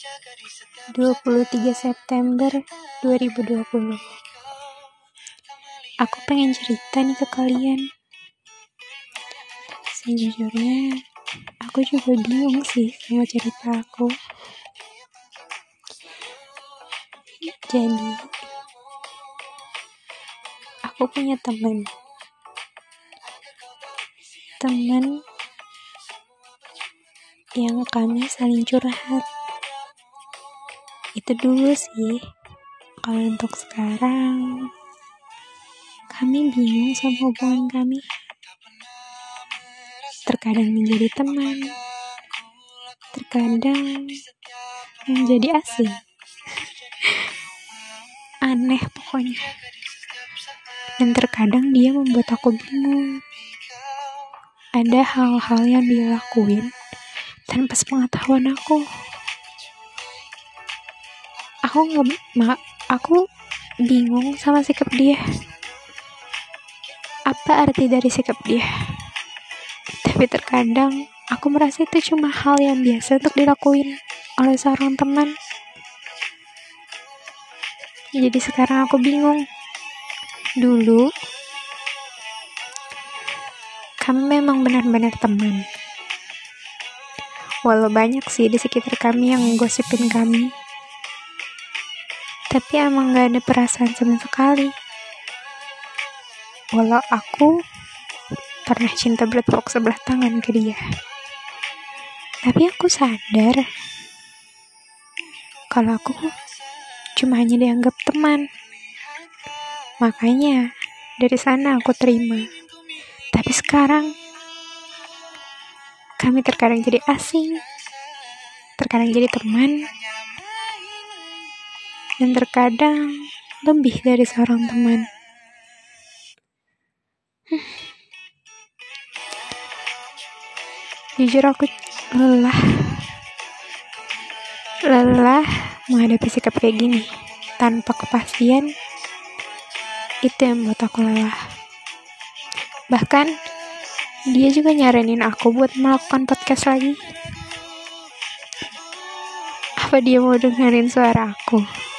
23 September 2020 Aku pengen cerita nih ke kalian. Sejujurnya Aku juga bingung sih sama cerita aku. Jadi Aku punya teman Teman yang kami saling curhat itu dulu sih. Kalau untuk sekarang kami bingung sama hubungan kami. Terkadang menjadi teman. Terkadang menjadi asing. Aneh pokoknya. Dan terkadang dia membuat aku bingung. Ada hal-hal yang dia lakuin tanpa sepengetahuan aku aku nggak aku bingung sama sikap dia. Apa arti dari sikap dia? Tapi terkadang aku merasa itu cuma hal yang biasa untuk dilakuin oleh seorang teman. Jadi sekarang aku bingung. Dulu kami memang benar-benar teman. Walau banyak sih di sekitar kami yang gosipin kami. Tapi emang gak ada perasaan sama sekali. Walau aku pernah cinta bertepuk sebelah tangan ke dia. Tapi aku sadar kalau aku cuma hanya dianggap teman. Makanya dari sana aku terima. Tapi sekarang kami terkadang jadi asing, terkadang jadi teman, dan terkadang lebih dari seorang teman. Jujur aku lelah. Lelah menghadapi sikap kayak gini tanpa kepastian. Itu yang membuat aku lelah. Bahkan dia juga nyaranin aku buat melakukan podcast lagi. Apa dia mau dengerin suara aku?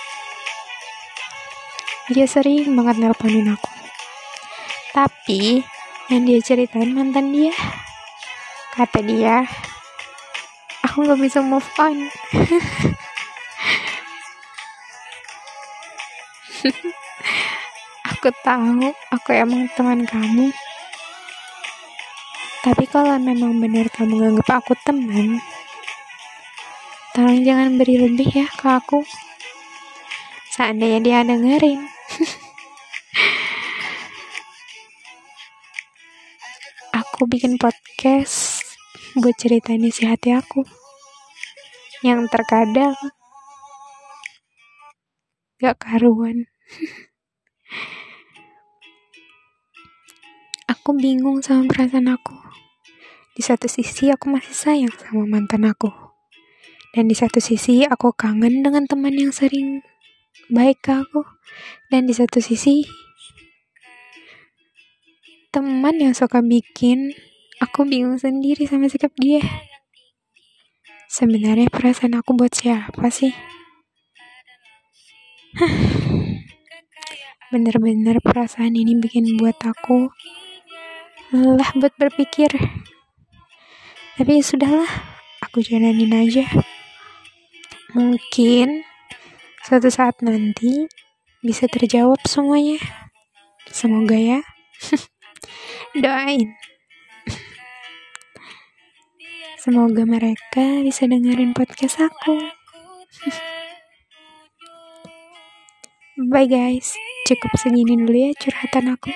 Dia sering banget nelponin aku. Tapi, yang dia ceritain mantan dia. Kata dia, aku gak bisa move on. aku tahu aku emang teman kamu tapi kalau memang benar kamu nganggap aku teman, tolong jangan beri lebih ya ke aku. Seandainya dia dengerin. Aku bikin podcast buat cerita isi hati aku. Yang terkadang gak karuan. aku bingung sama perasaan aku. Di satu sisi aku masih sayang sama mantan aku. Dan di satu sisi aku kangen dengan teman yang sering baik ke aku. Dan di satu sisi teman yang suka bikin aku bingung sendiri sama sikap dia. Sebenarnya perasaan aku buat siapa sih? Bener-bener perasaan ini bikin buat aku lelah buat berpikir. Tapi sudahlah, aku jalanin aja. Mungkin suatu saat nanti bisa terjawab semuanya. Semoga ya. Doain. Semoga mereka bisa dengerin podcast aku. Bye guys, cukup segini dulu ya curhatan aku.